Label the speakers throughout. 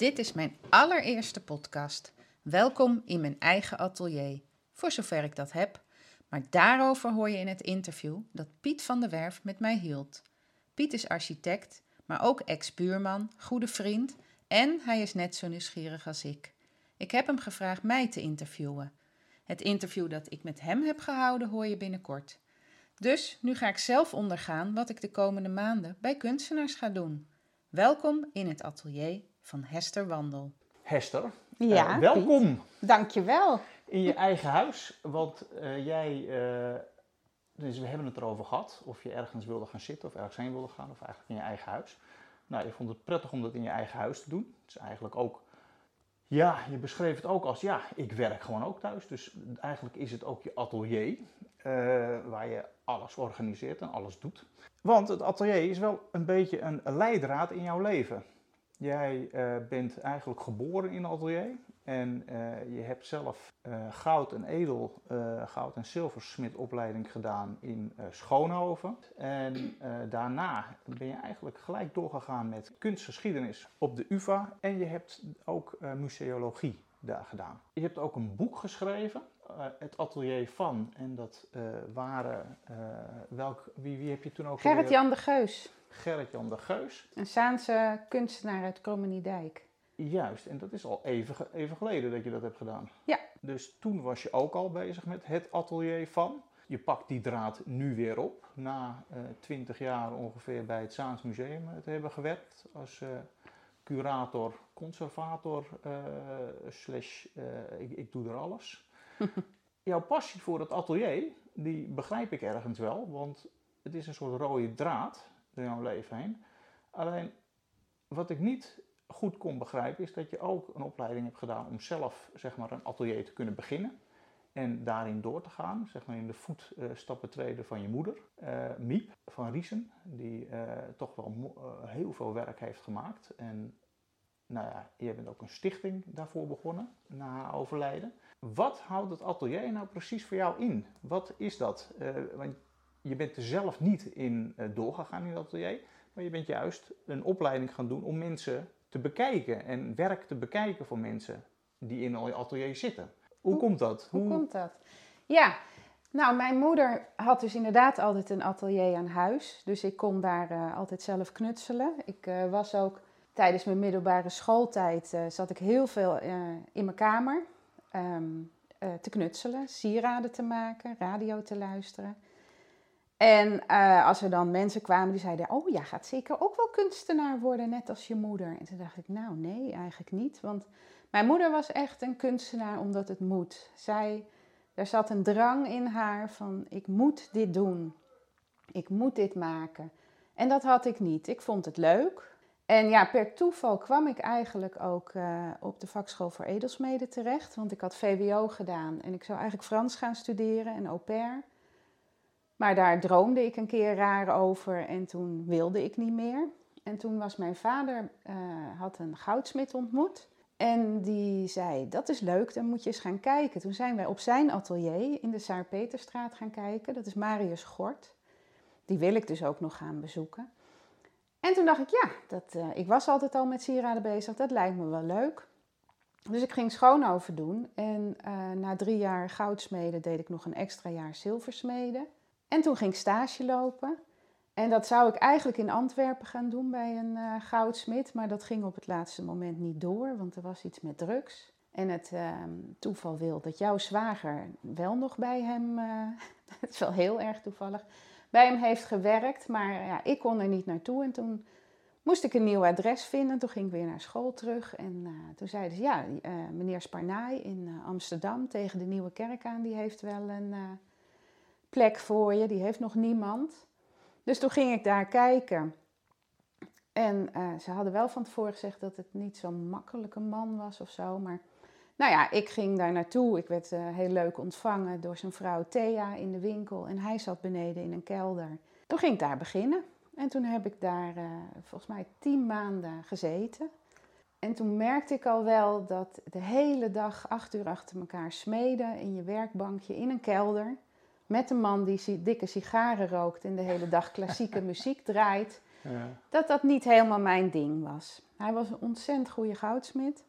Speaker 1: Dit is mijn allereerste podcast. Welkom in mijn eigen atelier, voor zover ik dat heb. Maar daarover hoor je in het interview dat Piet van der Werf met mij hield. Piet is architect, maar ook ex-buurman, goede vriend en hij is net zo nieuwsgierig als ik. Ik heb hem gevraagd mij te interviewen. Het interview dat ik met hem heb gehouden hoor je binnenkort. Dus nu ga ik zelf ondergaan wat ik de komende maanden bij kunstenaars ga doen. Welkom in het atelier van Hester Wandel.
Speaker 2: Hester,
Speaker 3: Ja,
Speaker 2: uh, welkom
Speaker 3: Piet. Dankjewel.
Speaker 2: in je eigen huis. Want uh, jij, uh, dus we hebben het erover gehad, of je ergens wilde gaan zitten of ergens heen wilde gaan, of eigenlijk in je eigen huis. Nou, je vond het prettig om dat in je eigen huis te doen. Het is eigenlijk ook, ja, je beschreef het ook als, ja, ik werk gewoon ook thuis. Dus eigenlijk is het ook je atelier, waar je alles organiseert en alles doet. Want het atelier is wel een beetje een leidraad in jouw leven. Jij uh, bent eigenlijk geboren in atelier en uh, je hebt zelf uh, goud en edel, goud en zilversmidopleiding gedaan in Schoonhoven. En daarna ben je eigenlijk gelijk doorgegaan met kunstgeschiedenis op de UvA en je hebt ook museologie daar gedaan. Je hebt ook een boek geschreven, Het Atelier van, en dat waren, welk, wie, wie heb je toen ook
Speaker 3: Gerrit-Jan de Geus.
Speaker 2: Gerrit-Jan de Geus.
Speaker 3: Een Zaanse kunstenaar uit Krommeniedijk.
Speaker 2: Juist, en dat is al even, even geleden dat je dat hebt gedaan.
Speaker 3: Ja.
Speaker 2: Dus toen was je ook al bezig met het atelier van. Je pakt die draad nu weer op, na twintig jaar ongeveer bij het Zaans Museum te hebben gewerkt. Als uh, curator, conservator, uh, slash, uh, ik, ik doe er alles. Jouw passie voor het atelier, die begrijp ik ergens wel, want het is een soort rode draad door jouw leven heen. Alleen wat ik niet goed kon begrijpen is dat je ook een opleiding hebt gedaan om zelf zeg maar, een atelier te kunnen beginnen. En daarin door te gaan, zeg maar in de voetstappen treden van je moeder, uh, Miep van Riesen, die uh, toch wel heel veel werk heeft gemaakt. En nou ja, je bent ook een stichting daarvoor begonnen na haar overlijden. Wat houdt het atelier nou precies voor jou in? Wat is dat? want je bent er zelf niet in uh, doorgegaan in het atelier, maar je bent juist een opleiding gaan doen om mensen te bekijken en werk te bekijken voor mensen die in je atelier zitten. Hoe, hoe komt dat?
Speaker 3: Hoe, hoe komt dat? Ja, nou, mijn moeder had dus inderdaad altijd een atelier aan huis, dus ik kon daar uh, altijd zelf knutselen. Ik uh, was ook tijdens mijn middelbare schooltijd zat ik heel veel in mijn kamer um, te knutselen, sieraden te maken, radio te luisteren. En uh, als er dan mensen kwamen die zeiden: Oh, jij gaat zeker ook wel kunstenaar worden, net als je moeder. En toen dacht ik: Nou, nee, eigenlijk niet. Want mijn moeder was echt een kunstenaar omdat het moet. Zij, er zat een drang in haar van: Ik moet dit doen. Ik moet dit maken. En dat had ik niet. Ik vond het leuk. En ja, per toeval kwam ik eigenlijk ook uh, op de vakschool voor edelsmeden terecht. Want ik had VWO gedaan en ik zou eigenlijk Frans gaan studeren en au pair. Maar daar droomde ik een keer raar over en toen wilde ik niet meer. En toen was mijn vader, uh, had een goudsmid ontmoet. En die zei, dat is leuk, dan moet je eens gaan kijken. Toen zijn wij op zijn atelier in de Saar-Peterstraat gaan kijken. Dat is Marius Gort. Die wil ik dus ook nog gaan bezoeken. En toen dacht ik, ja, dat, uh, ik was altijd al met sieraden bezig. Dat lijkt me wel leuk. Dus ik ging Schoonhoven doen. En uh, na drie jaar goudsmeden deed ik nog een extra jaar zilversmeden. En toen ging ik stage lopen. En dat zou ik eigenlijk in Antwerpen gaan doen bij een uh, goudsmid. Maar dat ging op het laatste moment niet door, want er was iets met drugs. En het uh, toeval wil dat jouw zwager wel nog bij hem, uh, het is wel heel erg toevallig, bij hem heeft gewerkt. Maar ja, ik kon er niet naartoe. En toen moest ik een nieuw adres vinden. Toen ging ik weer naar school terug. En uh, toen zeiden ze, ja, meneer Sparnaai in Amsterdam tegen de Nieuwe Kerk aan, die heeft wel een plek voor je, die heeft nog niemand. Dus toen ging ik daar kijken. En eh, ze hadden wel van tevoren gezegd dat het niet zo'n makkelijke man was of zo. Maar nou ja, ik ging daar naartoe. Ik werd eh, heel leuk ontvangen door zijn vrouw Thea in de winkel. En hij zat beneden in een kelder. Toen ging ik daar beginnen. En toen heb ik daar eh, volgens mij tien maanden gezeten. En toen merkte ik al wel dat de hele dag acht uur achter elkaar smeden in je werkbankje in een kelder. Met een man die dikke sigaren rookt en de hele dag klassieke muziek draait. Ja. Dat dat niet helemaal mijn ding was. Hij was een ontzettend goede goudsmid.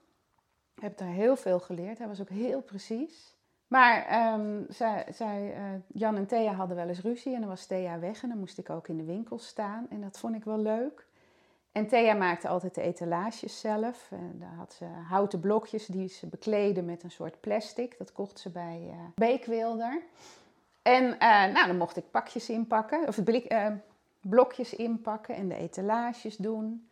Speaker 3: Ik heb daar heel veel geleerd. Hij was ook heel precies. Maar um, zij, zij, uh, Jan en Thea hadden wel eens ruzie en dan was Thea weg en dan moest ik ook in de winkel staan. En dat vond ik wel leuk. En Thea maakte altijd de etalages zelf. En daar had ze houten blokjes die ze bekleden met een soort plastic. Dat kocht ze bij uh, Beekwilder. En uh, nou, dan mocht ik pakjes inpakken, of blik, uh, blokjes inpakken en de etalages doen.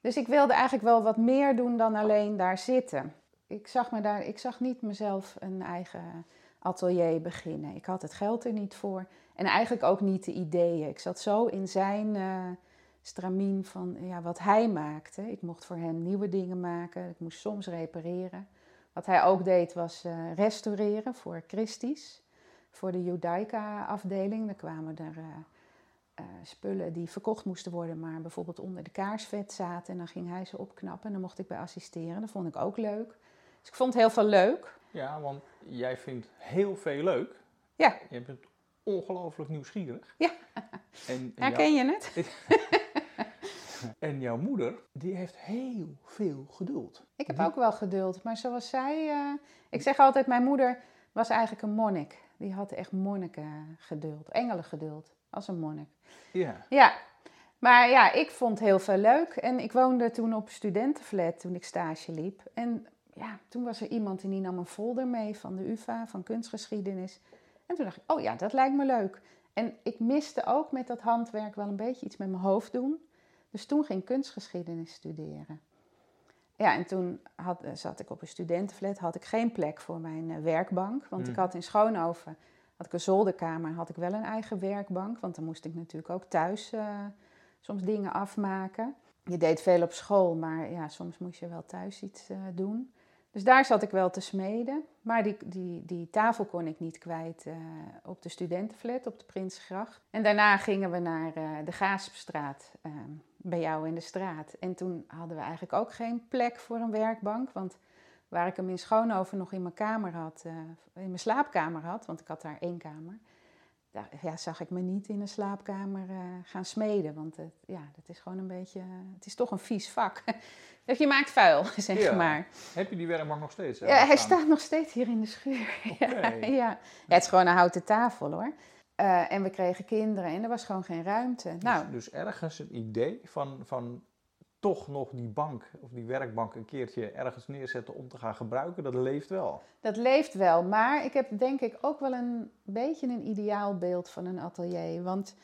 Speaker 3: Dus ik wilde eigenlijk wel wat meer doen dan alleen daar zitten. Ik zag, me daar, ik zag niet mezelf een eigen atelier beginnen. Ik had het geld er niet voor en eigenlijk ook niet de ideeën. Ik zat zo in zijn stramien van ja, wat hij maakte. Ik mocht voor hem nieuwe dingen maken. Ik moest soms repareren. Wat hij ook deed was restaureren voor Christie's. Voor de Judaica-afdeling. Dan kwamen er uh, uh, spullen die verkocht moesten worden, maar bijvoorbeeld onder de kaarsvet zaten. En dan ging hij ze opknappen en dan mocht ik bij assisteren. Dat vond ik ook leuk. Dus ik vond heel veel leuk.
Speaker 2: Ja, want jij vindt heel veel leuk.
Speaker 3: Ja.
Speaker 2: Je bent ongelooflijk nieuwsgierig.
Speaker 3: Ja.
Speaker 2: En,
Speaker 3: Herken je het?
Speaker 2: En jouw moeder, die heeft heel veel geduld.
Speaker 3: Ik heb ook wel geduld, maar zoals zij... Uh, ik zeg altijd, mijn moeder was eigenlijk een monnik. Die had echt monniken geduld, engelen geduld, als een monnik.
Speaker 2: Ja.
Speaker 3: Ja, maar ja, ik vond heel veel leuk. En ik woonde toen op studentenflat toen ik stage liep. En ja, toen was er iemand die nam een folder mee van de UvA, van kunstgeschiedenis. En toen dacht ik, oh ja, dat lijkt me leuk. En ik miste ook met dat handwerk wel een beetje iets met mijn hoofd doen. Dus toen ging ik kunstgeschiedenis studeren. Ja, en toen had, zat ik op een studentenflat, had ik geen plek voor mijn uh, werkbank. Want ik had in Schoonhoven, had ik een zolderkamer, had ik wel een eigen werkbank. Want dan moest ik natuurlijk ook thuis uh, soms dingen afmaken. Je deed veel op school, maar ja, soms moest je wel thuis iets uh, doen. Dus daar zat ik wel te smeden. Maar die, die, die tafel kon ik niet kwijt uh, op de studentenflat op de Prinsgracht. En daarna gingen we naar uh, de Gaaspstraat, uh, bij jou in de straat. En toen hadden we eigenlijk ook geen plek voor een werkbank. Want waar ik hem in Schoonhoven nog in mijn kamer had, in mijn slaapkamer had, want ik had daar één kamer. Daar ja, zag ik me niet in een slaapkamer gaan smeden. Want het, ja, dat is gewoon een beetje, het is toch een vies vak. Dus je maakt vuil, zeg
Speaker 2: ja.
Speaker 3: maar.
Speaker 2: Heb je die werkbank nog steeds?
Speaker 3: Ja, hij staat nog steeds hier in de schuur.
Speaker 2: Okay.
Speaker 3: Ja, ja. het is gewoon een houten tafel hoor. Uh, en we kregen kinderen en er was gewoon geen ruimte.
Speaker 2: Dus,
Speaker 3: nou,
Speaker 2: dus ergens het idee van, van toch nog die bank of die werkbank een keertje ergens neerzetten om te gaan gebruiken, dat leeft wel.
Speaker 3: Dat leeft wel, maar ik heb denk ik ook wel een beetje een ideaalbeeld van een atelier. Want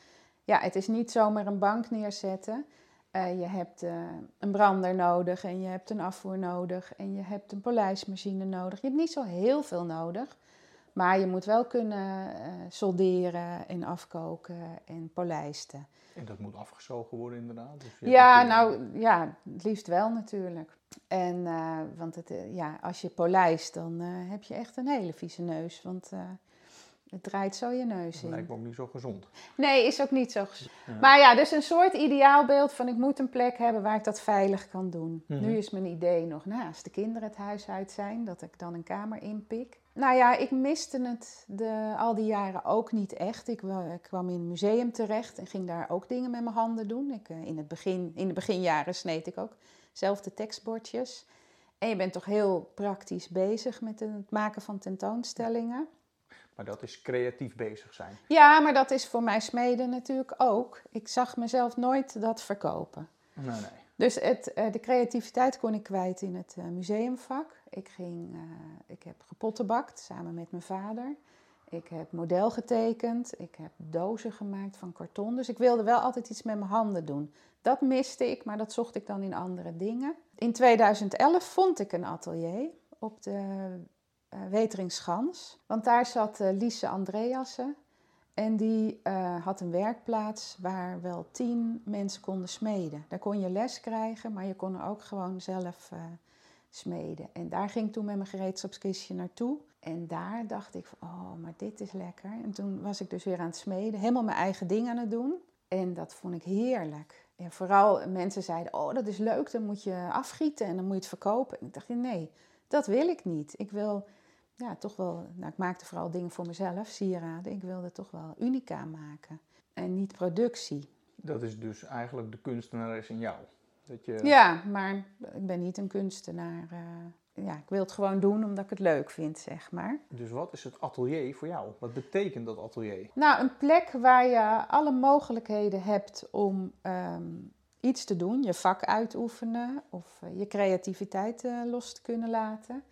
Speaker 3: ja, het is niet zomaar een bank neerzetten. Uh, je hebt uh, een brander nodig en je hebt een afvoer nodig en je hebt een polijsmachine nodig. Je hebt niet zo heel veel nodig, maar je moet wel kunnen uh, solderen en afkoken en polijsten.
Speaker 2: En dat moet afgezogen worden inderdaad? Dus
Speaker 3: ja, nou ja, het liefst wel natuurlijk. En, want het, ja, als je polijst, dan heb je echt een hele vieze neus. Want het draait zo je neus
Speaker 2: dat
Speaker 3: in.
Speaker 2: lijkt me ook niet zo gezond.
Speaker 3: Nee, is ook niet zo gezond. Ja. Maar ja, dus een soort ideaalbeeld van ik moet een plek hebben waar ik dat veilig kan doen. Mm
Speaker 2: Mhm.
Speaker 3: -hmm. Nu is mijn idee nog, nou, als de kinderen het huis uit zijn, dat ik dan een kamer inpik. Nou ja, ik miste het de, al die jaren ook niet echt. Ik, ik, kwam in een museum terecht en ging daar ook dingen met mijn handen doen. Ik, in, het begin, in de beginjaren sneed ik ook zelf de tekstbordjes. En je bent toch heel praktisch bezig met het maken van tentoonstellingen.
Speaker 2: Maar dat is creatief bezig zijn.
Speaker 3: Ja, maar dat is voor mij smeden natuurlijk ook. Ik zag mezelf nooit dat verkopen.
Speaker 2: Nee, nee.
Speaker 3: Dus het, de creativiteit kon ik kwijt in het museumvak. Ik, ging, uh, ik heb gepottenbakt samen met mijn vader. Ik heb model getekend. Ik heb dozen gemaakt van karton. Dus ik wilde wel altijd iets met mijn handen doen. Dat miste ik, maar dat zocht ik dan in andere dingen. In 2011 vond ik een atelier op de uh, Weteringschans. Want daar zat uh, Lise Andreassen. En die had een werkplaats waar wel tien mensen konden smeden. Daar kon je les krijgen, maar je kon er ook gewoon zelf smeden. En daar ging ik toen met mijn gereedschapskistje naartoe. En daar dacht ik van, oh, maar dit is lekker. En toen was ik dus weer aan het smeden, helemaal mijn eigen ding aan het doen. En dat vond ik heerlijk. En vooral mensen zeiden, oh, dat is leuk, dan moet je afgieten en dan moet je het verkopen. En ik dacht, nee, dat wil ik niet. Ik wil ja, toch wel, nou, ik maakte vooral dingen voor mezelf, sieraden. Ik wilde toch wel unica maken en niet productie.
Speaker 2: Dat is dus eigenlijk de kunstenares in jou.
Speaker 3: Dat je... Ja, maar ik ben niet een kunstenaar. Uh, ja, ik wil het gewoon doen omdat ik het leuk vind, zeg maar.
Speaker 2: Dus wat is het atelier voor jou? Wat betekent dat atelier?
Speaker 3: Nou, een plek waar je alle mogelijkheden hebt om ehm, iets te doen, je vak uitoefenen of eh, je creativiteit uh, los te kunnen laten.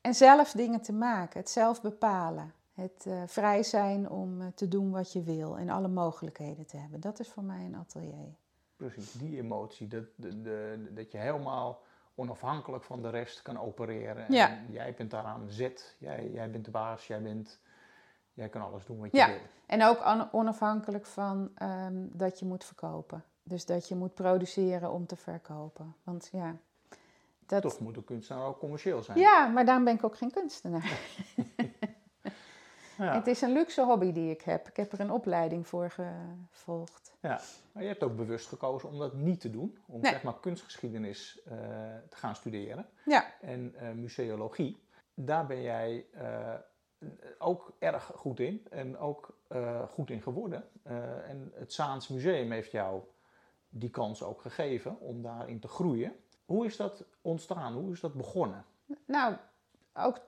Speaker 3: En zelf dingen te maken, het zelf bepalen. Het uh, vrij zijn om te doen wat je wil en alle mogelijkheden te hebben. Dat is voor mij een atelier.
Speaker 2: Precies, die emotie, dat, de, de, dat je helemaal onafhankelijk van de rest kan opereren.
Speaker 3: Ja.
Speaker 2: Jij bent daar aan zet, jij, jij bent de baas, jij, bent, jij kan alles doen wat je
Speaker 3: ja.
Speaker 2: wil.
Speaker 3: En ook onafhankelijk van um, dat je moet verkopen. Dus dat je moet produceren om te verkopen. Want ja,
Speaker 2: dat... Toch moet een kunstenaar ook commercieel zijn.
Speaker 3: Ja, maar daarom ben ik ook geen kunstenaar. ja. Het is een luxe hobby die ik heb. Ik heb er een opleiding voor gevolgd.
Speaker 2: Ja, maar je hebt ook bewust gekozen om dat niet te doen. Om
Speaker 3: nee.
Speaker 2: zeg maar kunstgeschiedenis uh, te gaan studeren.
Speaker 3: Ja.
Speaker 2: En uh, museologie. Daar ben jij uh, ook erg goed in. En ook goed in geworden. en het Zaans Museum heeft jou die kans ook gegeven om daarin te groeien. Hoe is dat ontstaan? Hoe is dat begonnen?
Speaker 3: Nou, ook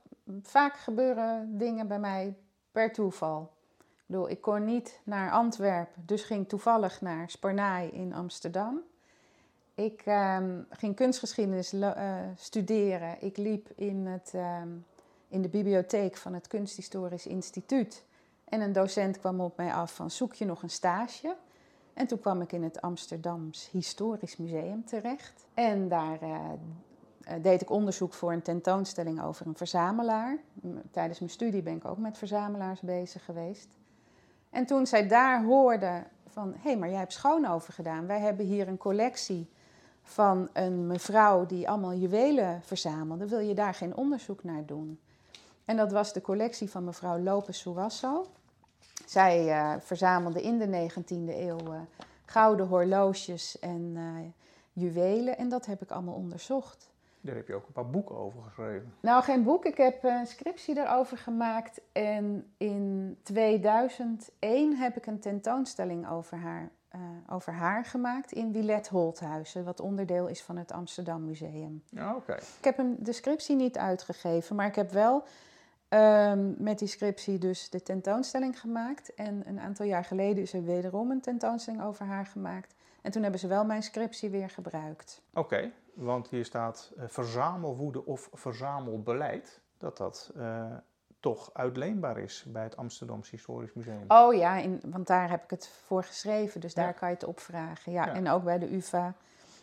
Speaker 3: vaak gebeuren dingen bij mij per toeval. Ik bedoel, ik kon niet naar Antwerpen, dus ging toevallig naar Sparnaai in Amsterdam. Ik um, ging kunstgeschiedenis uh, studeren. Ik liep in, het, um, in de bibliotheek van het Kunsthistorisch Instituut. En een docent kwam op mij af van zoek je nog een stage? En toen kwam ik in het Amsterdams Historisch Museum terecht. En daar uh, deed ik onderzoek voor een tentoonstelling over een verzamelaar. Tijdens mijn studie ben ik ook met verzamelaars bezig geweest. En toen zij daar hoorde van, hé, hey, maar jij hebt Schoonover gedaan. Wij hebben hier een collectie van een mevrouw die allemaal juwelen verzamelde. Wil je daar geen onderzoek naar doen? En dat was de collectie van mevrouw Lopez Suasso. Zij uh, verzamelde in de 19e eeuw uh, gouden horloges en juwelen. En dat heb ik allemaal onderzocht.
Speaker 2: Daar heb je ook een paar boeken over geschreven.
Speaker 3: Nou, geen boek. Ik heb een scriptie daarover gemaakt. En in 2001 heb ik een tentoonstelling over haar, over haar gemaakt in Willet Holthuizen. Wat onderdeel is van het Amsterdam Museum.
Speaker 2: Ja, oké. Okay.
Speaker 3: Ik heb hem de scriptie niet uitgegeven, maar ik heb wel Um, met die scriptie dus de tentoonstelling gemaakt. En een aantal jaar geleden is er wederom een tentoonstelling over haar gemaakt. En toen hebben ze wel mijn scriptie weer gebruikt.
Speaker 2: Oké, okay, want hier staat uh, verzamelwoede of verzamelbeleid. Dat dat uh, toch uitleenbaar is bij het Amsterdamse Historisch Museum.
Speaker 3: Oh ja, in, want daar heb ik het voor geschreven. Dus daar ja. kan je het opvragen. Ja, ja, en ook bij de UvA.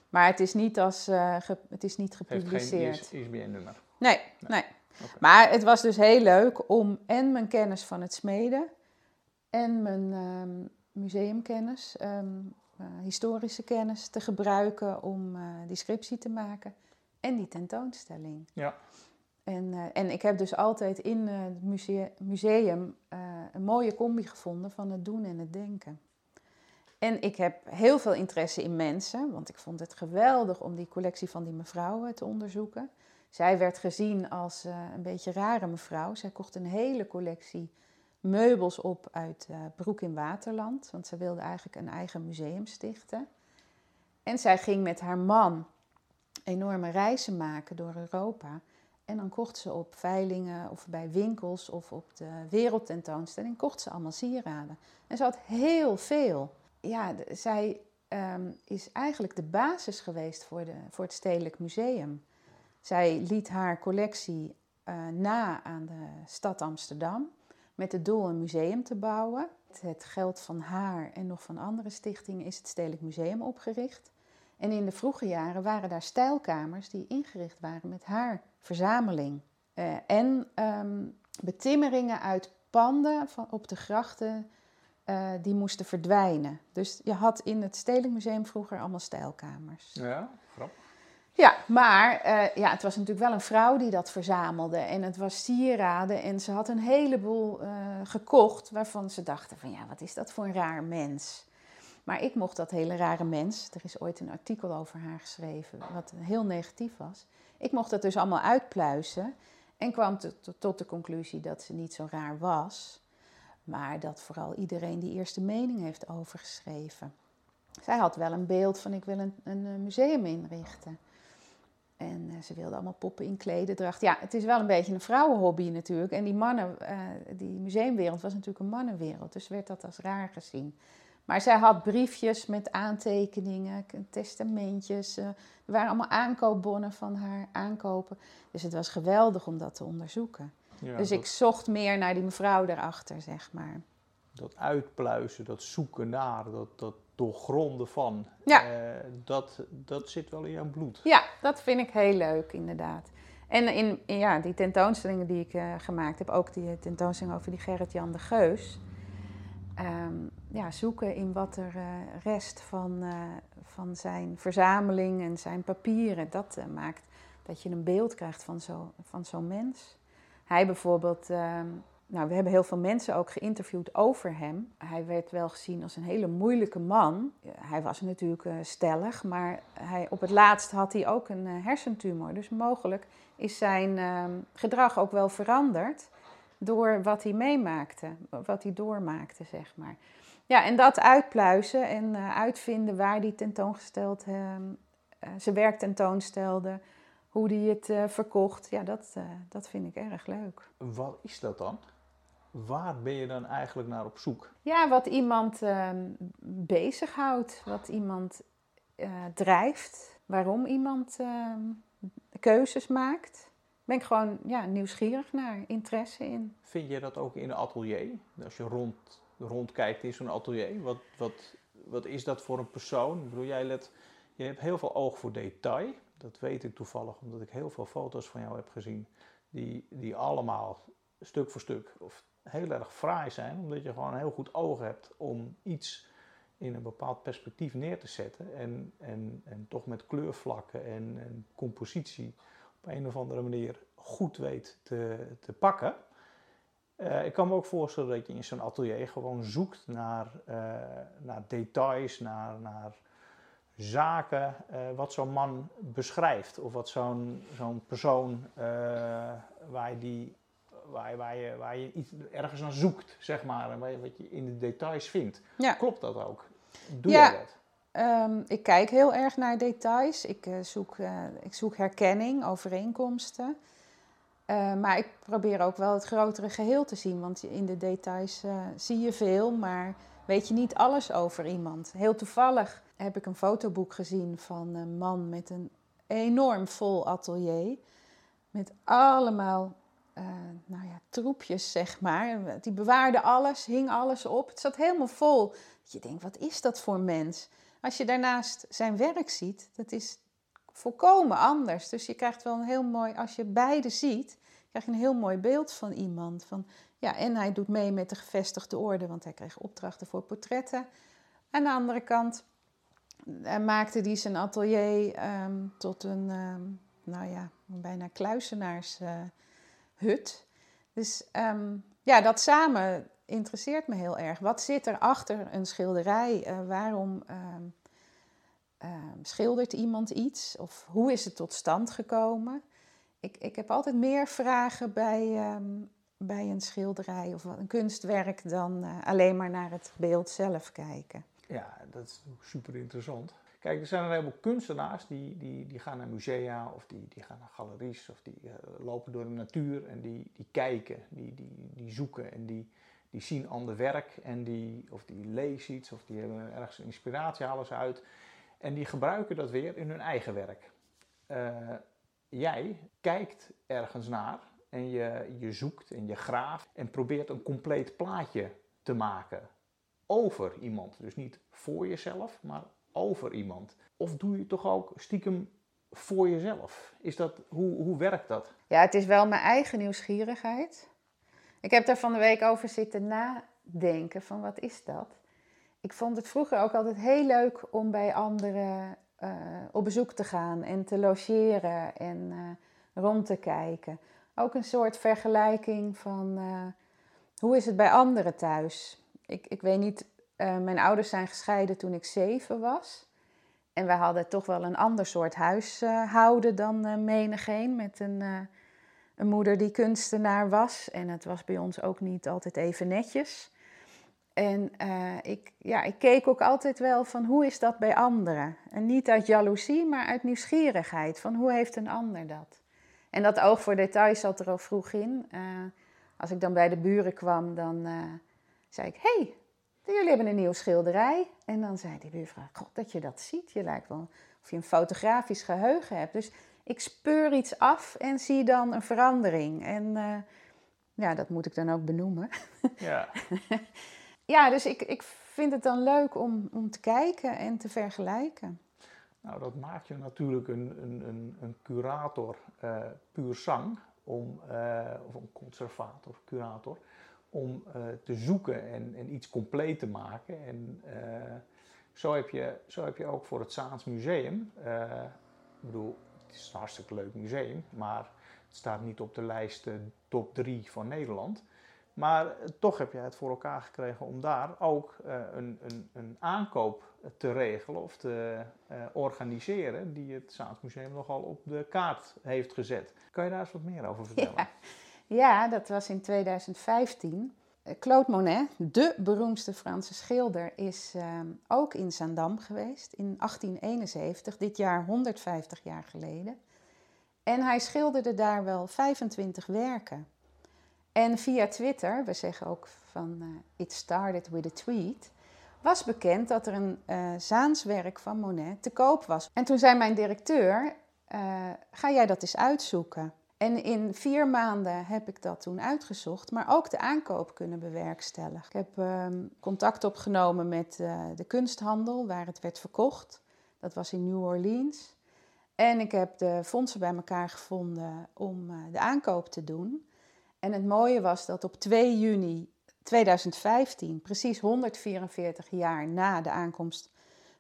Speaker 3: Maar het is niet, als, uh, ge, het is niet gepubliceerd.
Speaker 2: Het heeft geen ISBN-nummer.
Speaker 3: Nee, nee. nee. Okay. Maar het was dus heel leuk om en mijn kennis van het smeden en mijn um, museumkennis, um, uh, historische kennis te gebruiken om uh, die scriptie te maken en die tentoonstelling.
Speaker 2: Ja.
Speaker 3: En, uh, en ik heb dus altijd in het museum, museum een mooie combi gevonden van het doen en het denken. En ik heb heel veel interesse in mensen, want ik vond het geweldig om die collectie van die mevrouwen te onderzoeken. Zij werd gezien als een beetje rare mevrouw. Zij kocht een hele collectie meubels op uit uh, Broek in Waterland, want ze wilde eigenlijk een eigen museum stichten. En zij ging met haar man enorme reizen maken door Europa. En dan kocht ze op veilingen of bij winkels of op de wereldtentoonstelling, kocht ze allemaal sieraden. En ze had heel veel. Ja, zij um, is eigenlijk de basis geweest voor, de, voor het Stedelijk Museum. Zij liet haar collectie uh, na aan de stad Amsterdam met het doel een museum te bouwen. Het geld van haar en nog van andere stichtingen is het Stedelijk Museum opgericht. En in de vroege jaren waren daar stijlkamers die ingericht waren met haar verzameling. Uh, en um, betimmeringen uit panden van, op de grachten eh, die moesten verdwijnen. Dus je had in het Stedelijk Museum vroeger allemaal stijlkamers.
Speaker 2: Ja.
Speaker 3: Ja, maar eh, ja, het was natuurlijk wel een vrouw die dat verzamelde. En het was sieraden. En ze had een heleboel eh, gekocht waarvan ze dachten van ja, wat is dat voor een raar mens. Maar ik mocht dat hele rare mens, er is ooit een artikel over haar geschreven, wat heel negatief was. Ik mocht dat dus allemaal uitpluizen en kwam tot de conclusie dat ze niet zo raar was. Maar dat vooral iedereen die eerste mening heeft overgeschreven. Zij had wel een beeld van ik wil een, een museum inrichten. En uh, ze wilden allemaal poppen in klededracht. Ja, het is wel een beetje een vrouwenhobby natuurlijk. En die mannen, uh, die museumwereld was natuurlijk een mannenwereld. Dus werd dat als raar gezien. Maar zij had briefjes met aantekeningen, testamentjes. Uh, er waren allemaal aankoopbonnen van haar aankopen. Dus het was geweldig om dat te onderzoeken. Ja, dus ik zocht meer naar die mevrouw daarachter, zeg maar.
Speaker 2: Dat uitpluizen, dat zoeken naar, dat, dat doorgronden van.
Speaker 3: Ja.
Speaker 2: Uh, dat, dat zit wel in jouw bloed.
Speaker 3: Ja, dat vind ik heel leuk, inderdaad. En in, in ja, die tentoonstellingen die ik uh, gemaakt heb, ook die tentoonstelling over die Gerrit-Jan de Geus. Um, ja, zoeken in wat er uh, rest van, van zijn verzameling en zijn papieren. Dat maakt dat je een beeld krijgt van zo'n van zo'n mens. Hij bijvoorbeeld, ehm, nou, we hebben heel veel mensen ook geïnterviewd over hem. Hij werd wel gezien als een hele moeilijke man. Hij was natuurlijk uh, stellig, maar hij, op het laatst had hij ook een uh, hersentumor. Dus mogelijk is zijn uh, gedrag ook wel veranderd door wat hij meemaakte, wat hij doormaakte, zeg maar. Ja, en dat uitpluizen en uh, uitvinden waar hij tentoongesteld, ehm, zijn werk tentoonstelde, hoe hij het verkocht, ja, dat, dat vind ik erg leuk.
Speaker 2: Wat is dat dan? Waar ben je dan eigenlijk naar op zoek?
Speaker 3: Ja, wat iemand uh, bezighoudt, wat iemand uh, drijft, waarom iemand uh, keuzes maakt. Ben ik gewoon ja, nieuwsgierig naar, interesse in.
Speaker 2: Vind je dat ook in een atelier? Als je rond, rondkijkt in zo'n atelier, wat, wat, wat is dat voor een persoon? Ik bedoel, jij let, je hebt heel veel oog voor detail. Dat weet ik toevallig, omdat ik heel veel foto's van jou heb gezien. Die, die allemaal stuk voor stuk, of heel erg fraai zijn, omdat je gewoon heel goed oog hebt om iets in een bepaald perspectief neer te zetten en, en, en toch met kleurvlakken en, compositie op een of andere manier goed weet te, te pakken. Uh, ik kan me ook voorstellen dat je in zo'n atelier gewoon zoekt naar, uh, naar details, naar, naar zaken, uh, wat zo'n man beschrijft. Of wat zo'n zo'n persoon waar je die waar, je, waar, je, waar je iets ergens aan zoekt, zeg maar. En je, wat je in de details vindt.
Speaker 3: Ja.
Speaker 2: Klopt dat ook? Doe ja. je dat?
Speaker 3: Um, ik kijk heel erg naar details. Ik, uh, zoek, uh, ik zoek herkenning, overeenkomsten. Uh, maar ik probeer ook wel het grotere geheel te zien. Want in de details zie je veel, maar weet je niet alles over iemand. Heel toevallig heb ik een fotoboek gezien van een man met een enorm vol atelier. Met allemaal uh, nou ja, troepjes, zeg maar. Die bewaarde alles, hing alles op. Het zat helemaal vol. Je denkt, wat is dat voor mens? Als je daarnaast zijn werk ziet, dat is volkomen anders. Dus je krijgt wel een heel mooi, als je beide ziet, krijg je een heel mooi beeld van iemand. Van, ja, en hij doet mee met de gevestigde orde, want hij kreeg opdrachten voor portretten. Aan de andere kant uh, maakte hij zijn atelier um, tot een, um, nou ja, bijna kluisenaars... Uh, hut. Dus um, ja, dat samen interesseert me heel erg. Wat zit er achter een schilderij? Uh, waarom um, um, schildert iemand iets? Of hoe is het tot stand gekomen? Ik, ik heb altijd meer vragen bij, bij een schilderij of een kunstwerk dan uh, alleen maar naar het beeld zelf kijken.
Speaker 2: Ja, dat is super interessant. Kijk, er zijn een heleboel kunstenaars die, die, die gaan naar musea of die, die gaan naar galeries of die uh, lopen door de natuur en die, die kijken, die, die, die zoeken en die, die zien ander werk en die, of die lezen iets of die hebben ergens inspiratie, halen ze uit en die gebruiken dat weer in hun eigen werk. Uh, jij kijkt ergens naar en je, je zoekt en je graaft en probeert een compleet plaatje te maken over iemand. Dus niet voor jezelf, maar over iemand? Of doe je toch ook stiekem voor jezelf? Is dat, hoe, hoe werkt dat?
Speaker 3: Ja, het is wel mijn eigen nieuwsgierigheid. Ik heb daar van de week over zitten denken van wat is dat? Ik vond het vroeger ook altijd heel leuk om bij anderen uh, op bezoek te gaan en te logeren en uh, rond te kijken. Ook een soort vergelijking van uh, hoe is het bij anderen thuis? Ik, ik weet niet, mijn ouders zijn gescheiden toen ik zeven was. En wij hadden toch wel een ander soort huishouden dan menigeen. Met een, een moeder die kunstenaar was. En het was bij ons ook niet altijd even netjes. En ik, ja, ik keek ook altijd wel van hoe is dat bij anderen. En niet uit jaloezie, maar uit nieuwsgierigheid. Van hoe heeft een ander dat? En dat oog voor details zat er al vroeg in. Als ik dan bij de buren kwam, dan zei ik... hey, jullie hebben een nieuwe schilderij. En dan zei die buurvrouw... God, dat je dat ziet. Je lijkt wel of je een fotografisch geheugen hebt. Dus ik speur iets af en zie dan een verandering. En ja, dat moet ik dan ook benoemen. Ja. ja, dus ik, ik vind het dan leuk om, om te kijken en te vergelijken.
Speaker 2: Nou, dat maakt je natuurlijk een, een, een, een curator uh, puur zang, om, uh, of een conservator, curator, om uh, te zoeken en, en iets compleet te maken. En zo, heb je, zo heb je ook voor het Zaans Museum, ik bedoel, het is een hartstikke leuk museum, maar het staat niet op de lijst top 3 van Nederland. Maar eh, toch heb jij het voor elkaar gekregen om daar ook een, een, een, aankoop te regelen of te organiseren, die het Staatsmuseum nogal op de kaart heeft gezet. Kan je daar eens wat meer over vertellen?
Speaker 3: Ja, ja dat was in 2015. Claude Monet, de beroemdste Franse schilder, is uh, ook in Zaandam geweest in 1871, dit jaar 150 jaar geleden. En hij schilderde daar wel 25 werken. En via Twitter, we zeggen ook van uh, it started with a tweet, was bekend dat er een uh, Zaanswerk van Monet te koop was. En toen zei mijn directeur, ga jij dat eens uitzoeken? En in vier maanden heb ik dat toen uitgezocht, maar ook de aankoop kunnen bewerkstelligen. Ik heb um, contact opgenomen met de kunsthandel waar het werd verkocht. Dat was in New Orleans. En ik heb de fondsen bij elkaar gevonden om de aankoop te doen. En het mooie was dat op 2 juni 2015, precies 144 jaar na de aankomst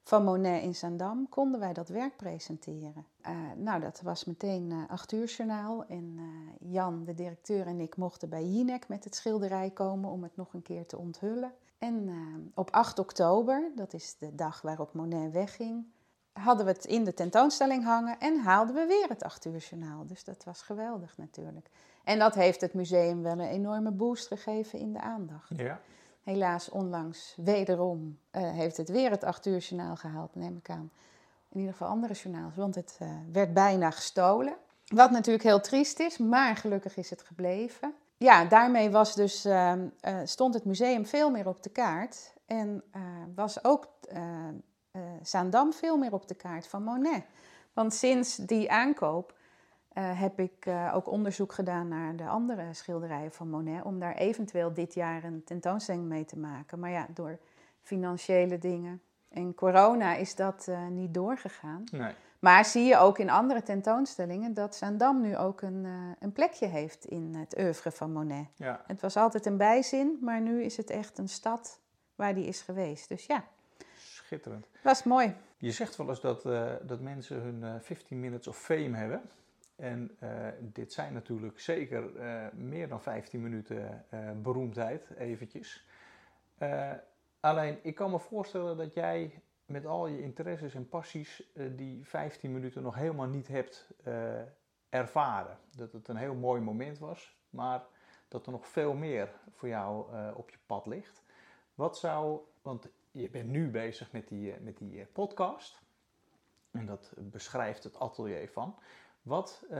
Speaker 3: van Monet in Zandam, konden wij dat werk presenteren. Uh, nou, dat was meteen uh, 8 uur journaal. En uh, Jan, de directeur, en ik mochten bij Jinek met het schilderij komen om het nog een keer te onthullen. En op 8 oktober, dat is de dag waarop Monet wegging, hadden we het in de tentoonstelling hangen en haalden we weer het 8 uur journaal. Dus dat was geweldig natuurlijk. En dat heeft het museum wel een enorme boost gegeven in de aandacht. Ja. Helaas onlangs wederom uh, heeft het weer het 8 uur journaal gehaald, neem ik aan. In ieder geval andere journaals, want het uh, werd bijna gestolen. Wat natuurlijk heel triest is, maar gelukkig is het gebleven. Ja, daarmee was dus, uh, stond het museum veel meer op de kaart. En was ook Zaandam veel meer op de kaart van Monet. Want sinds die aankoop uh, heb ik uh, ook onderzoek gedaan naar de andere schilderijen van Monet, om daar eventueel dit jaar een tentoonstelling mee te maken. Maar ja, door financiële dingen en corona is dat uh, niet doorgegaan. Nee. Maar zie je ook in andere tentoonstellingen dat Zaandam nu ook een, een plekje heeft in het oeuvre van Monet. Ja. Het was altijd een bijzin, maar nu is het echt een stad waar die is geweest. Dus ja.
Speaker 2: Schitterend.
Speaker 3: Was mooi.
Speaker 2: Je zegt wel eens dat, dat mensen hun 15 minutes of fame hebben. En uh, dit zijn natuurlijk zeker uh, meer dan 15 minuten uh, beroemdheid, eventjes. alleen, ik kan me voorstellen dat jij met al je interesses en passies die 15 minuten nog helemaal niet hebt ervaren. Dat het een heel mooi moment was, maar dat er nog veel meer voor jou op je pad ligt. Wat zou, want je bent nu bezig met die, met die podcast. En dat beschrijft het atelier van. Wat, uh,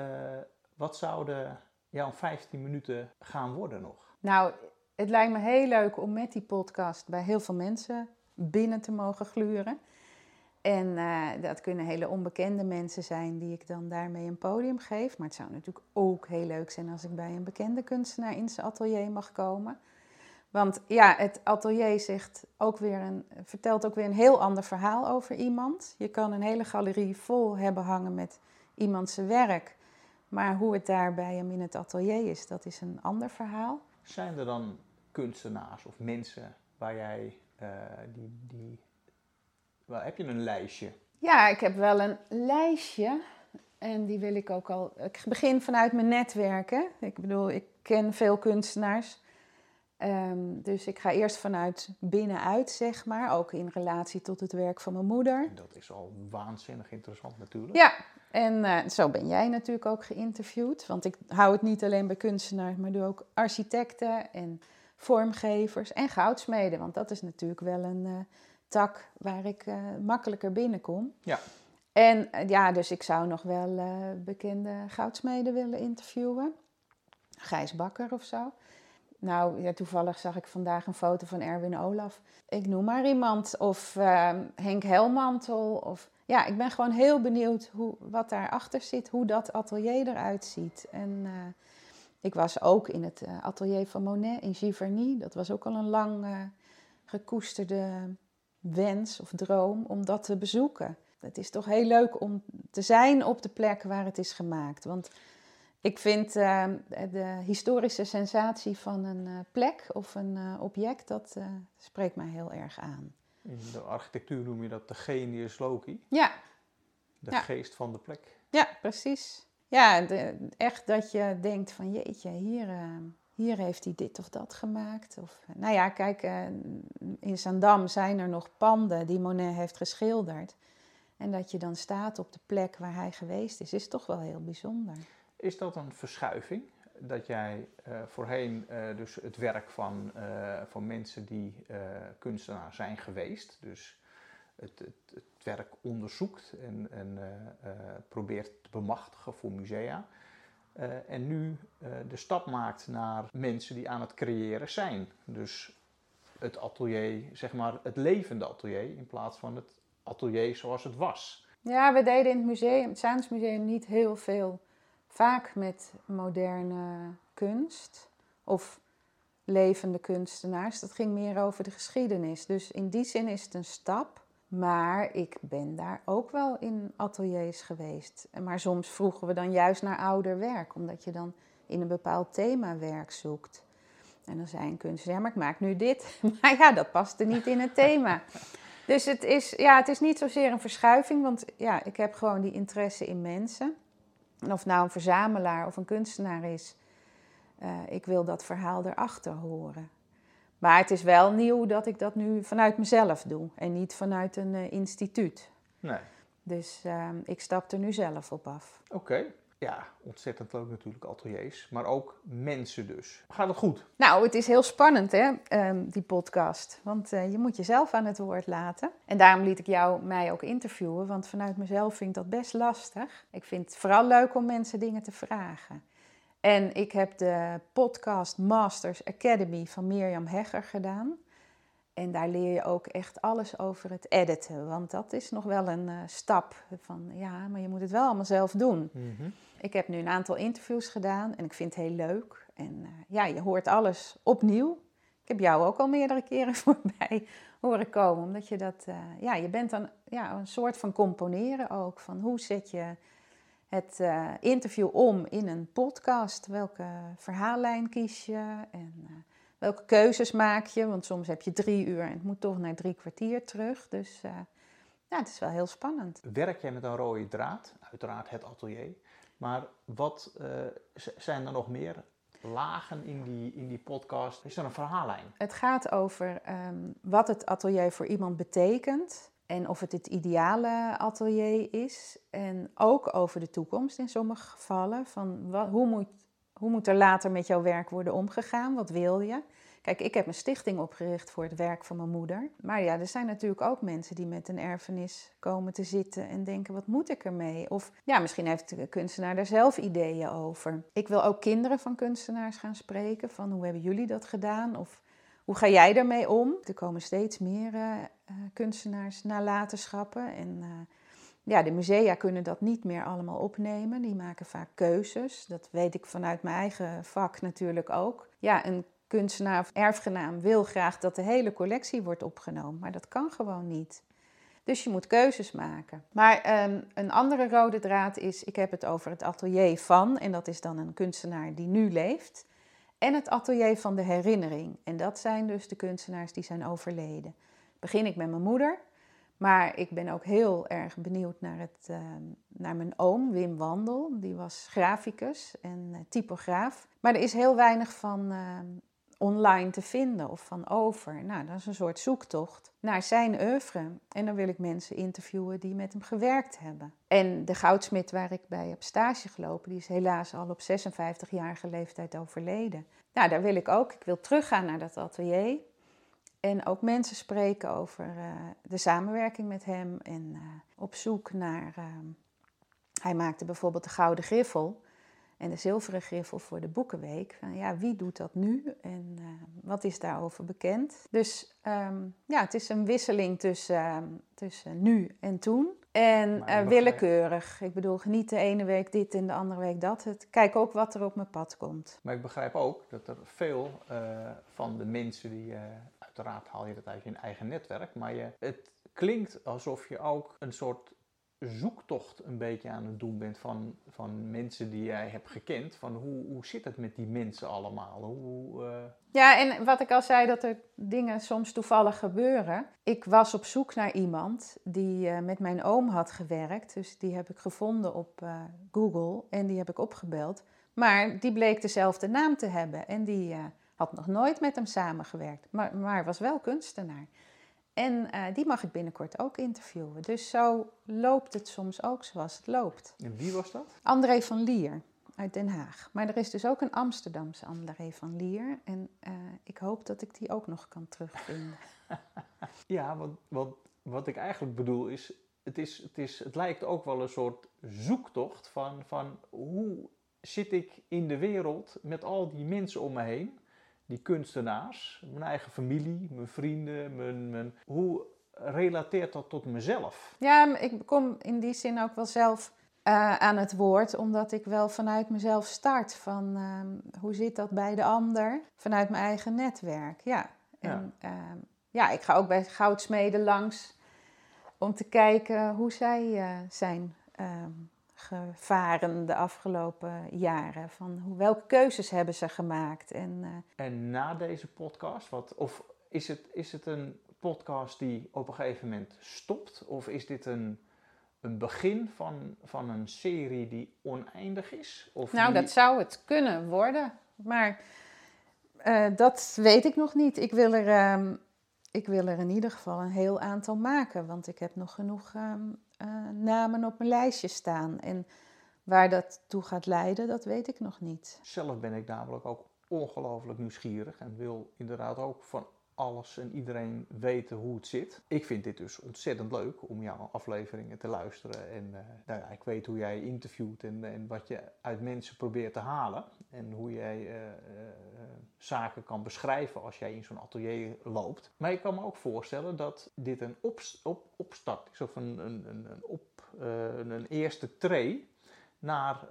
Speaker 2: wat zouden jouw 15 minuten gaan worden nog?
Speaker 3: Nou, het lijkt me heel leuk om met die podcast bij heel veel mensen binnen te mogen gluren. En uh, dat kunnen hele onbekende mensen zijn die ik dan daarmee een podium geef. Maar het zou natuurlijk ook heel leuk zijn als ik bij een bekende kunstenaar in zijn atelier mag komen. Want ja, het atelier zegt ook weer een, vertelt ook weer een heel ander verhaal over iemand. Je kan een hele galerie vol hebben hangen met iemand zijn werk. Maar hoe het daar bij hem in het atelier is, dat is een ander verhaal.
Speaker 2: Zijn er dan kunstenaars of mensen waar jij uh, die, die wel, heb je een lijstje?
Speaker 3: Ja, ik heb wel een lijstje. En die wil ik ook al. Ik begin vanuit mijn netwerken. Ik bedoel, ik ken veel kunstenaars. Ehm, dus ik ga eerst vanuit binnenuit, zeg maar. Ook in relatie tot het werk van mijn moeder.
Speaker 2: Dat is al waanzinnig interessant natuurlijk.
Speaker 3: Ja, en uh, zo ben jij natuurlijk ook geïnterviewd. Want ik hou het niet alleen bij kunstenaars, maar doe ook architecten en vormgevers en goudsmeden. Want dat is natuurlijk wel een uh, tak waar ik uh, makkelijker binnenkom.
Speaker 2: Ja.
Speaker 3: En ja, dus ik zou nog wel bekende goudsmeden willen interviewen. Gijs Bakker of zo. Nou, ja, toevallig zag ik vandaag een foto van Erwin Olaf. Ik noem maar iemand. Of Henk Helmantel. Of, ja, ik ben gewoon heel benieuwd hoe, wat daarachter zit. Hoe dat atelier eruit ziet. En uh, ik was ook in het uh, atelier van Monet in Giverny. Dat was ook al een lang eh, gekoesterde wens of droom om dat te bezoeken. Het is toch heel leuk om te zijn op de plek waar het is gemaakt. Want ik vind de historische sensatie van een plek of een object, dat spreekt mij heel erg aan.
Speaker 2: In de architectuur noem je dat de genius loci.
Speaker 3: Ja.
Speaker 2: De
Speaker 3: ja.
Speaker 2: geest van de plek.
Speaker 3: Ja, precies. Ja, de, echt dat je denkt van jeetje, hier, hier heeft hij dit of dat gemaakt. Of, nou ja, kijk, in Zandam zijn er nog panden die Monet heeft geschilderd. En dat je dan staat op de plek waar hij geweest is, is toch wel heel bijzonder.
Speaker 2: Is dat een verschuiving? Dat jij uh, voorheen uh, dus het werk van, uh, van mensen die kunstenaar zijn geweest, dus het, het, het werk onderzoekt en, en probeert te bemachtigen voor musea. en nu de stap maakt naar mensen die aan het creëren zijn. Dus het atelier, zeg maar het levende atelier, in plaats van het atelier zoals het was.
Speaker 3: Ja, we deden in het museum, het Zaansmuseum, niet heel veel vaak met moderne kunst of levende kunstenaars. Dat ging meer over de geschiedenis. Dus in die zin is het een stap. Maar ik ben daar ook wel in ateliers geweest. Maar soms vroegen we dan juist naar ouder werk, omdat je dan in een bepaald thema werk zoekt. En dan zei een kunstenaar, ja, maar ik maak nu dit. Maar ja, dat paste niet in het thema. Dus het is, ja, het is niet zozeer een verschuiving, want ja, ik heb gewoon die interesse in mensen. En of nou een verzamelaar of een kunstenaar is, uh, ik wil dat verhaal erachter horen. Maar het is wel nieuw dat ik dat nu vanuit mezelf doe en niet vanuit een uh, instituut.
Speaker 2: Nee.
Speaker 3: Dus uh, ik stap er nu zelf op af.
Speaker 2: Oké. Okay. Ja, ontzettend leuk natuurlijk, ateliers, maar ook mensen dus. Gaat het goed?
Speaker 3: Nou, het is heel spannend hè, um, die podcast. Want uh, je moet jezelf aan het woord laten. En daarom liet ik jou mij ook interviewen, want vanuit mezelf vind ik dat best lastig. Ik vind het vooral leuk om mensen dingen te vragen. En ik heb de podcast Masters Academy van Mirjam Hegger gedaan. En daar leer je ook echt alles over het editen. Want dat is nog wel een uh, stap van ja, maar je moet het wel allemaal zelf doen.
Speaker 2: Mm -hmm.
Speaker 3: Ik heb nu een aantal interviews gedaan en ik vind het heel leuk. En uh, ja, je hoort alles opnieuw. Ik heb jou ook al meerdere keren voorbij horen komen. Omdat je dat, uh, ja, je bent dan ja, een soort van componeren ook. Van hoe zet je het interview om in een podcast? Welke verhaallijn kies je? En welke keuzes maak je? Want soms heb je drie uur en het moet toch naar drie kwartier terug. Dus ja, het is wel heel spannend.
Speaker 2: Werk jij met een rode draad? Uiteraard het atelier. Maar wat uh, zijn er nog meer lagen in die, in die podcast? Is er een verhaallijn?
Speaker 3: Het gaat over um, wat het atelier voor iemand betekent. En of het het ideale atelier is. En ook over de toekomst in sommige gevallen. Van wat, hoe, moet, hoe moet er later met jouw werk worden omgegaan? Wat wil je? Kijk, ik heb een stichting opgericht voor het werk van mijn moeder. Maar ja, er zijn natuurlijk ook mensen die met een erfenis komen te zitten en denken: wat moet ik ermee? Of ja, misschien heeft de kunstenaar daar zelf ideeën over. Ik wil ook kinderen van kunstenaars gaan spreken: van hoe hebben jullie dat gedaan? Of hoe ga jij daarmee om? Er komen steeds meer uh, kunstenaars nalatenschappen. En uh, ja, de musea kunnen dat niet meer allemaal opnemen. Die maken vaak keuzes. Dat weet ik vanuit mijn eigen vak natuurlijk ook. Ja, een kunstenaar of erfgenaam wil graag dat de hele collectie wordt opgenomen, maar dat kan gewoon niet. Dus je moet keuzes maken. Maar um, een andere rode draad is, ik heb het over het atelier van, en dat is dan een kunstenaar die nu leeft. En het atelier van de herinnering. En dat zijn dus de kunstenaars die zijn overleden. Begin ik met mijn moeder. Maar ik ben ook heel erg benieuwd naar, het, ehm, naar mijn oom, Wim Wandel. Die was graficus en uh, typograaf. Maar er is heel weinig van ehm, online te vinden of van over. Nou, dat is een soort zoektocht naar zijn oeuvre. En dan wil ik mensen interviewen die met hem gewerkt hebben. En de goudsmit waar ik bij heb stage gelopen, die is helaas al op 56-jarige leeftijd overleden. Nou, daar wil ik ook. Ik wil teruggaan naar dat atelier. En ook mensen spreken over uh, de samenwerking met hem en uh, op zoek naar. Uh, hij maakte bijvoorbeeld de Gouden Griffel en de Zilveren Griffel voor de Boekenweek. Van, ja, wie doet dat nu en wat is daarover bekend? Dus um, ja, het is een wisseling tussen, tussen nu en toen. En uh, willekeurig. Ik bedoel, geniet de ene week dit en de andere week dat. Het, kijk ook wat er op mijn pad komt.
Speaker 2: Maar ik begrijp ook dat er veel uh, van de mensen die, uiteraard haal je dat uit je eigen netwerk, maar je, het klinkt alsof je ook een soort zoektocht een beetje aan het doen bent van, van mensen die jij hebt gekend. Van hoe, hoe zit het met die mensen allemaal? Hoe, uh...
Speaker 3: Ja, en wat ik al zei, dat er dingen soms toevallig gebeuren. Ik was op zoek naar iemand die uh, met mijn oom had gewerkt. Dus die heb ik gevonden op uh, Google en die heb ik opgebeld. Maar die bleek dezelfde naam te hebben en die had nog nooit met hem samengewerkt, maar, maar was wel kunstenaar. En uh, die mag ik binnenkort ook interviewen. Dus zo loopt het soms ook zoals het loopt.
Speaker 2: En wie was dat?
Speaker 3: André van Lier uit Den Haag. Maar er is dus ook een Amsterdamse André van Lier. En uh, ik hoop dat ik die ook nog kan terugvinden.
Speaker 2: ja, wat, wat, wat ik eigenlijk bedoel is het, is, het is... het lijkt ook wel een soort zoektocht van, van hoe zit ik in de wereld met al die mensen om me heen die kunstenaars, mijn eigen familie, mijn vrienden, mijn, mijn, hoe relateert dat tot mezelf?
Speaker 3: Ja, ik kom in die zin ook wel zelf uh, aan het woord, omdat ik wel vanuit mezelf start. Van uh, hoe zit dat bij de ander? Vanuit mijn eigen netwerk, ja. En ja, uh, ja ik ga ook bij goudsmeden langs om te kijken hoe zij eh, zijn ehm, gevaren de afgelopen jaren? Van hoe, welke keuzes hebben ze gemaakt? En, uh...
Speaker 2: en na deze podcast, wat, of is het, is het een podcast die op een gegeven moment stopt? Of is dit een, een begin van, van een serie die oneindig is? Of
Speaker 3: nou,
Speaker 2: die...
Speaker 3: dat zou het kunnen worden. Maar uh, dat weet ik nog niet. Ik wil er. Um, ik wil er in ieder geval een heel aantal maken, want ik heb nog genoeg um, uh, namen op mijn lijstje staan. En waar dat toe gaat leiden, dat weet ik nog niet.
Speaker 2: Zelf ben ik namelijk ook ongelooflijk nieuwsgierig en wil inderdaad ook van alles en iedereen weten hoe het zit. Ik vind dit dus ontzettend leuk om jouw afleveringen te luisteren. En uh, nou ja, ik weet hoe jij interviewt en, en, wat je uit mensen probeert te halen. En hoe jij uh, uh, zaken kan beschrijven als jij in zo'n atelier loopt. Maar ik kan me ook voorstellen dat dit een op, op, opstart is of een, een, een, een eerste tree naar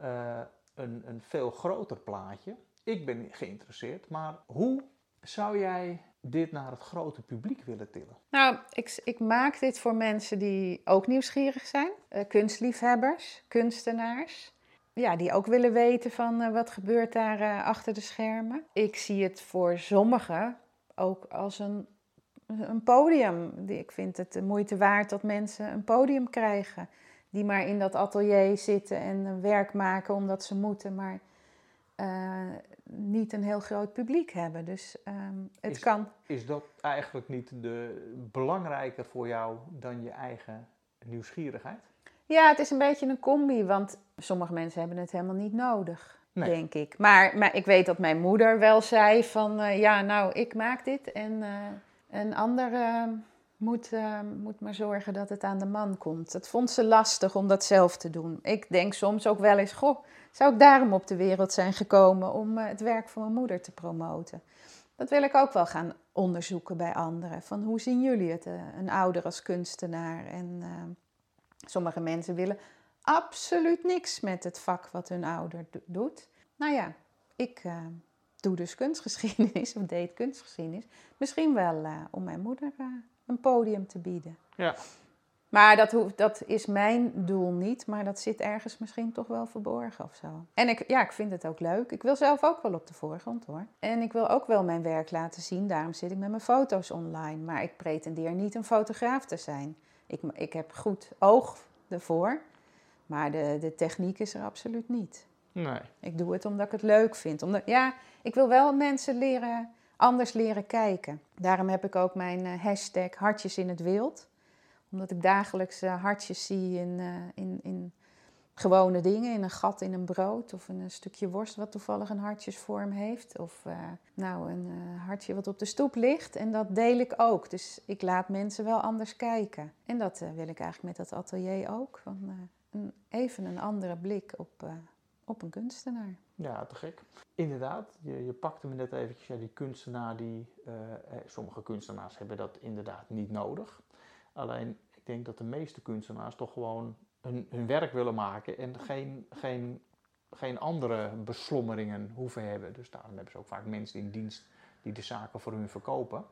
Speaker 2: een, een veel groter plaatje. Ik ben geïnteresseerd, maar hoe zou jij dit naar het grote publiek willen tillen?
Speaker 3: Nou, ik, ik maak dit voor mensen die ook nieuwsgierig zijn. Uh, kunstliefhebbers, kunstenaars. Ja, die ook willen weten van uh, wat gebeurt daar uh, achter de schermen. Ik zie het voor sommigen ook als een, een podium. Ik vind het de moeite waard dat mensen een podium krijgen. Die maar in dat atelier zitten en werk maken omdat ze moeten. Maar niet een heel groot publiek hebben. Dus um, het
Speaker 2: is,
Speaker 3: kan.
Speaker 2: Is dat eigenlijk niet de, belangrijker voor jou dan je eigen nieuwsgierigheid?
Speaker 3: Ja, het is een beetje een combi, want sommige mensen hebben het helemaal niet nodig, nee. denk ik. Maar, maar ik weet dat mijn moeder wel zei van, uh, ja, nou, ik maak dit en uh, een ander uh, moet, moet maar zorgen dat het aan de man komt. Dat vond ze lastig om dat zelf te doen. Ik denk soms ook wel eens, goh, zou ik daarom op de wereld zijn gekomen om het werk van mijn moeder te promoten? Dat wil ik ook wel gaan onderzoeken bij anderen. Van hoe zien jullie het, een ouder als kunstenaar? En uh, sommige mensen willen absoluut niks met het vak wat hun ouder do doet. Nou ja, ik doe dus kunstgeschiedenis, of deed kunstgeschiedenis. Misschien wel om mijn moeder een podium te bieden.
Speaker 2: Ja.
Speaker 3: Maar dat, hoeft, dat is mijn doel niet, maar dat zit ergens misschien toch wel verborgen of zo. En ik, ja, ik vind het ook leuk. Ik wil zelf ook wel op de voorgrond hoor. En ik wil ook wel mijn werk laten zien, daarom zit ik met mijn foto's online. Maar ik pretendeer niet een fotograaf te zijn. Ik, ik heb goed oog ervoor, maar de, de techniek is er absoluut niet.
Speaker 2: Nee.
Speaker 3: Ik doe het omdat ik het leuk vind. Omdat, ja, ik wil wel mensen leren, anders leren kijken. Daarom heb ik ook mijn uh, hashtag Hartjes in het Wild. Omdat ik dagelijks uh, hartjes zie in, uh, in, in gewone dingen. In een gat in een brood of in een stukje worst wat toevallig een hartjesvorm heeft. Of nou, een hartje wat op de stoep ligt. En dat deel ik ook. Dus ik laat mensen wel anders kijken. En dat wil ik eigenlijk met dat atelier ook. Van, een, even een andere blik op op een kunstenaar.
Speaker 2: Ja, te gek. Inderdaad, je, je pakte me net eventjes, ja, die kunstenaar die, uh, sommige kunstenaars hebben dat inderdaad niet nodig. Alleen, ik denk dat de meeste kunstenaars toch gewoon hun, hun werk willen maken en geen, geen, geen andere beslommeringen hoeven hebben. Dus daarom hebben ze ook vaak mensen in dienst die de zaken voor hun verkopen.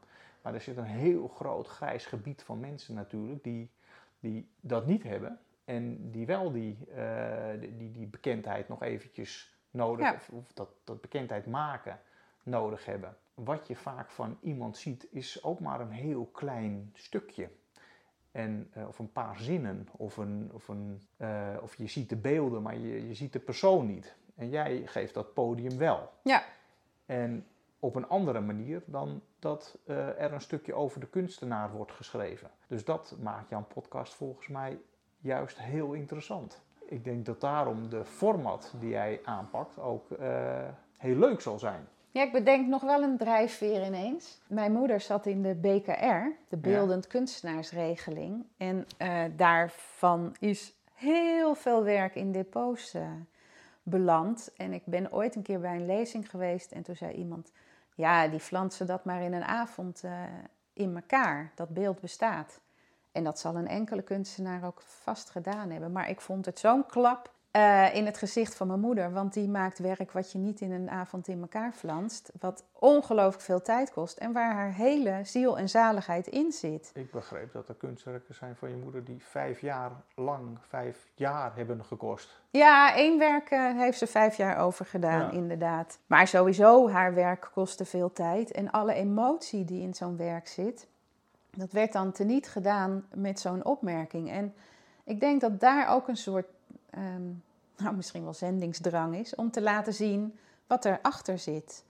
Speaker 2: Maar er zit een heel groot grijs gebied van mensen natuurlijk die, die dat niet hebben. En die wel die, uh, die, die, bekendheid nog eventjes nodig, ja. of, of, dat, dat bekendheid maken nodig hebben. Wat je vaak van iemand ziet, is ook maar een heel klein stukje. En, uh, of een paar zinnen, of, een, of, een, uh, of je ziet de beelden, maar je, je ziet de persoon niet. En jij geeft dat podium wel.
Speaker 3: Ja.
Speaker 2: En op een andere manier dan dat uh, er een stukje over de kunstenaar wordt geschreven. Dus dat maakt jouw podcast volgens mij juist heel interessant. Ik denk dat daarom de format die jij aanpakt ook heel leuk zal zijn.
Speaker 3: Ja, ik bedenk nog wel een drijfveer ineens. Mijn moeder zat in de BKR, de Beeldend ja. Kunstenaarsregeling. En uh, daarvan is heel veel werk in depots uh, beland. En ik ben ooit een keer bij een lezing geweest en toen zei iemand... Ja, die flansen dat maar in een avond in elkaar. Dat beeld bestaat. En dat zal een enkele kunstenaar ook vast gedaan hebben. Maar ik vond het zo'n klap uh, in het gezicht van mijn moeder. Want die maakt werk wat je niet in een avond in elkaar flanst. Wat ongelooflijk veel tijd kost. En waar haar hele ziel en zaligheid in zit.
Speaker 2: Ik begreep dat er kunstwerken zijn van je moeder die vijf jaar lang, vijf jaar hebben gekost.
Speaker 3: Ja, één werk uh, heeft ze vijf jaar over gedaan, ja. inderdaad. Maar sowieso, haar werk kostte veel tijd. En alle emotie die in zo'n werk zit dat werd dan teniet gedaan met zo'n opmerking. En ik denk dat daar ook een soort, um, nou misschien wel zendingsdrang is, om te laten zien wat erachter zit.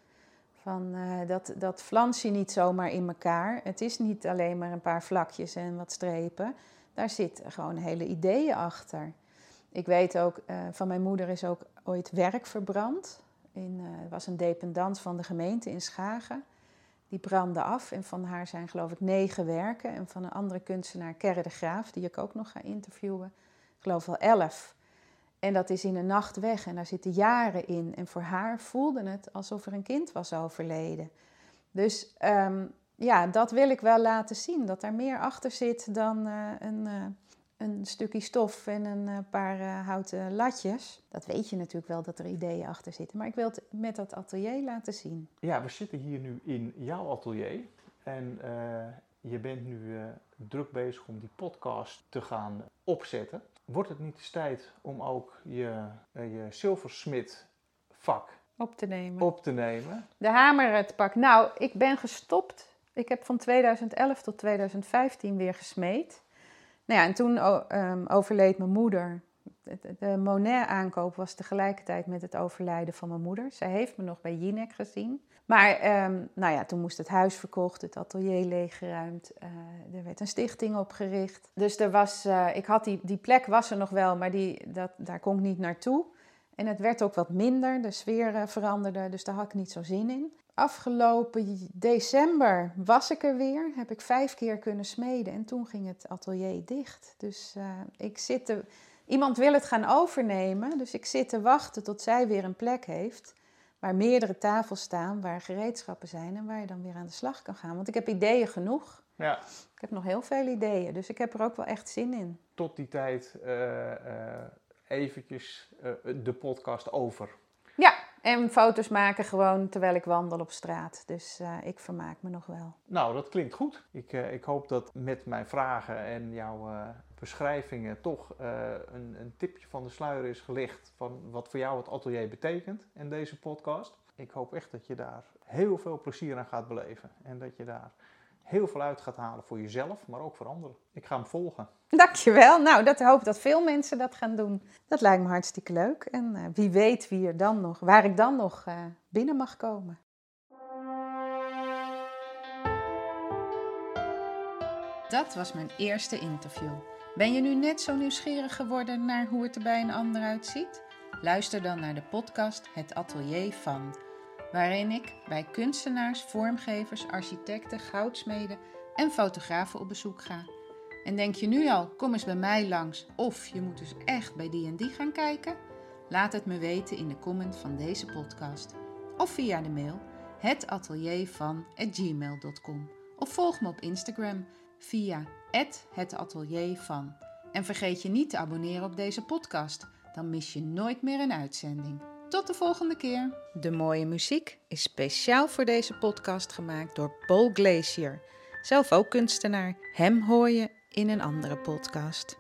Speaker 3: Van, uh, dat, dat flans je niet zomaar in elkaar. Het is niet alleen maar een paar vlakjes en wat strepen. Daar zitten gewoon hele ideeën achter. Ik weet ook, uh, van mijn moeder is ook ooit werk verbrand. In, uh, was een dependant van de gemeente in Schagen. Die brandde af en van haar zijn geloof ik negen werken. En van een andere kunstenaar, Kerre de Graaf, die ik ook nog ga interviewen, geloof wel elf. En dat is in een nacht weg en daar zitten jaren in. En voor haar voelde het alsof er een kind was overleden. Dus um, ja, dat wil ik wel laten zien. Dat er meer achter zit dan uh, een, uh, een stukje stof en een uh, paar houten latjes. Dat weet je natuurlijk wel dat er ideeën achter zitten. Maar ik wil het met dat atelier laten zien.
Speaker 2: Ja, we zitten hier nu in jouw atelier. En je bent nu druk bezig om die podcast te gaan opzetten. Wordt het niet eens tijd om ook je, je zilversmid vak
Speaker 3: op te nemen?
Speaker 2: Op te nemen?
Speaker 3: De hamer het pak. Nou, ik ben gestopt. Ik heb van 2011 tot 2015 weer gesmeed. Nou ja, en toen um, overleed mijn moeder. De, Monet-aankoop was tegelijkertijd met het overlijden van mijn moeder. Zij heeft me nog bij Jinek gezien. Maar um, nou ja, toen moest het huis verkocht, het atelier leeggeruimd. Uh, er werd een stichting opgericht. Dus er was, uh, ik had die, die plek was er nog wel, maar die, dat, daar kon ik niet naartoe. En het werd ook wat minder, de sfeer uh, veranderde, dus daar had ik niet zo zin in. Afgelopen december was ik er weer, heb ik vijf keer kunnen smeden en toen ging het atelier dicht. Dus ik zit te, iemand wil het gaan overnemen, dus ik zit te wachten tot zij weer een plek heeft waar meerdere tafels staan, waar gereedschappen zijn en waar je dan weer aan de slag kan gaan. Want ik heb ideeën genoeg.
Speaker 2: Ja.
Speaker 3: Ik heb nog heel veel ideeën, dus ik heb er ook wel echt zin in.
Speaker 2: Tot die tijd uh, uh, eventjes uh, de podcast over.
Speaker 4: En foto's maken gewoon terwijl ik wandel op straat. Dus uh, ik vermaak me nog wel.
Speaker 2: Nou, dat klinkt goed. Ik, uh, ik hoop dat met mijn vragen en jouw uh, beschrijvingen toch een, een tipje van de sluier is gelicht van wat voor jou het atelier betekent in deze podcast. Ik hoop echt dat je daar heel veel plezier aan gaat beleven en dat je daar heel veel uit gaat halen voor jezelf, maar ook voor anderen. Ik ga hem volgen.
Speaker 4: Dankjewel. Nou, dat hoop dat veel mensen dat gaan doen. Dat lijkt me hartstikke leuk. En uh, wie weet wie er dan nog, waar ik dan nog uh, binnen mag komen.
Speaker 3: Dat was mijn eerste interview. Ben je nu net zo nieuwsgierig geworden naar hoe het er bij een ander uitziet? Luister dan naar de podcast Het Atelier van waarin ik bij kunstenaars, vormgevers, architecten, goudsmeden en fotografen op bezoek ga. En denk je nu al, kom eens bij mij langs of je moet dus echt bij die en die gaan kijken? Laat het me weten in de comment van deze podcast of via de mail hetateliervan@gmail.com of volg me op Instagram via @hetateliervan. En vergeet je niet te abonneren op deze podcast, dan mis je nooit meer een uitzending. Tot de volgende keer. De mooie muziek is speciaal voor deze podcast gemaakt door Paul Glacier, zelf ook kunstenaar. Hem hoor je in een andere podcast.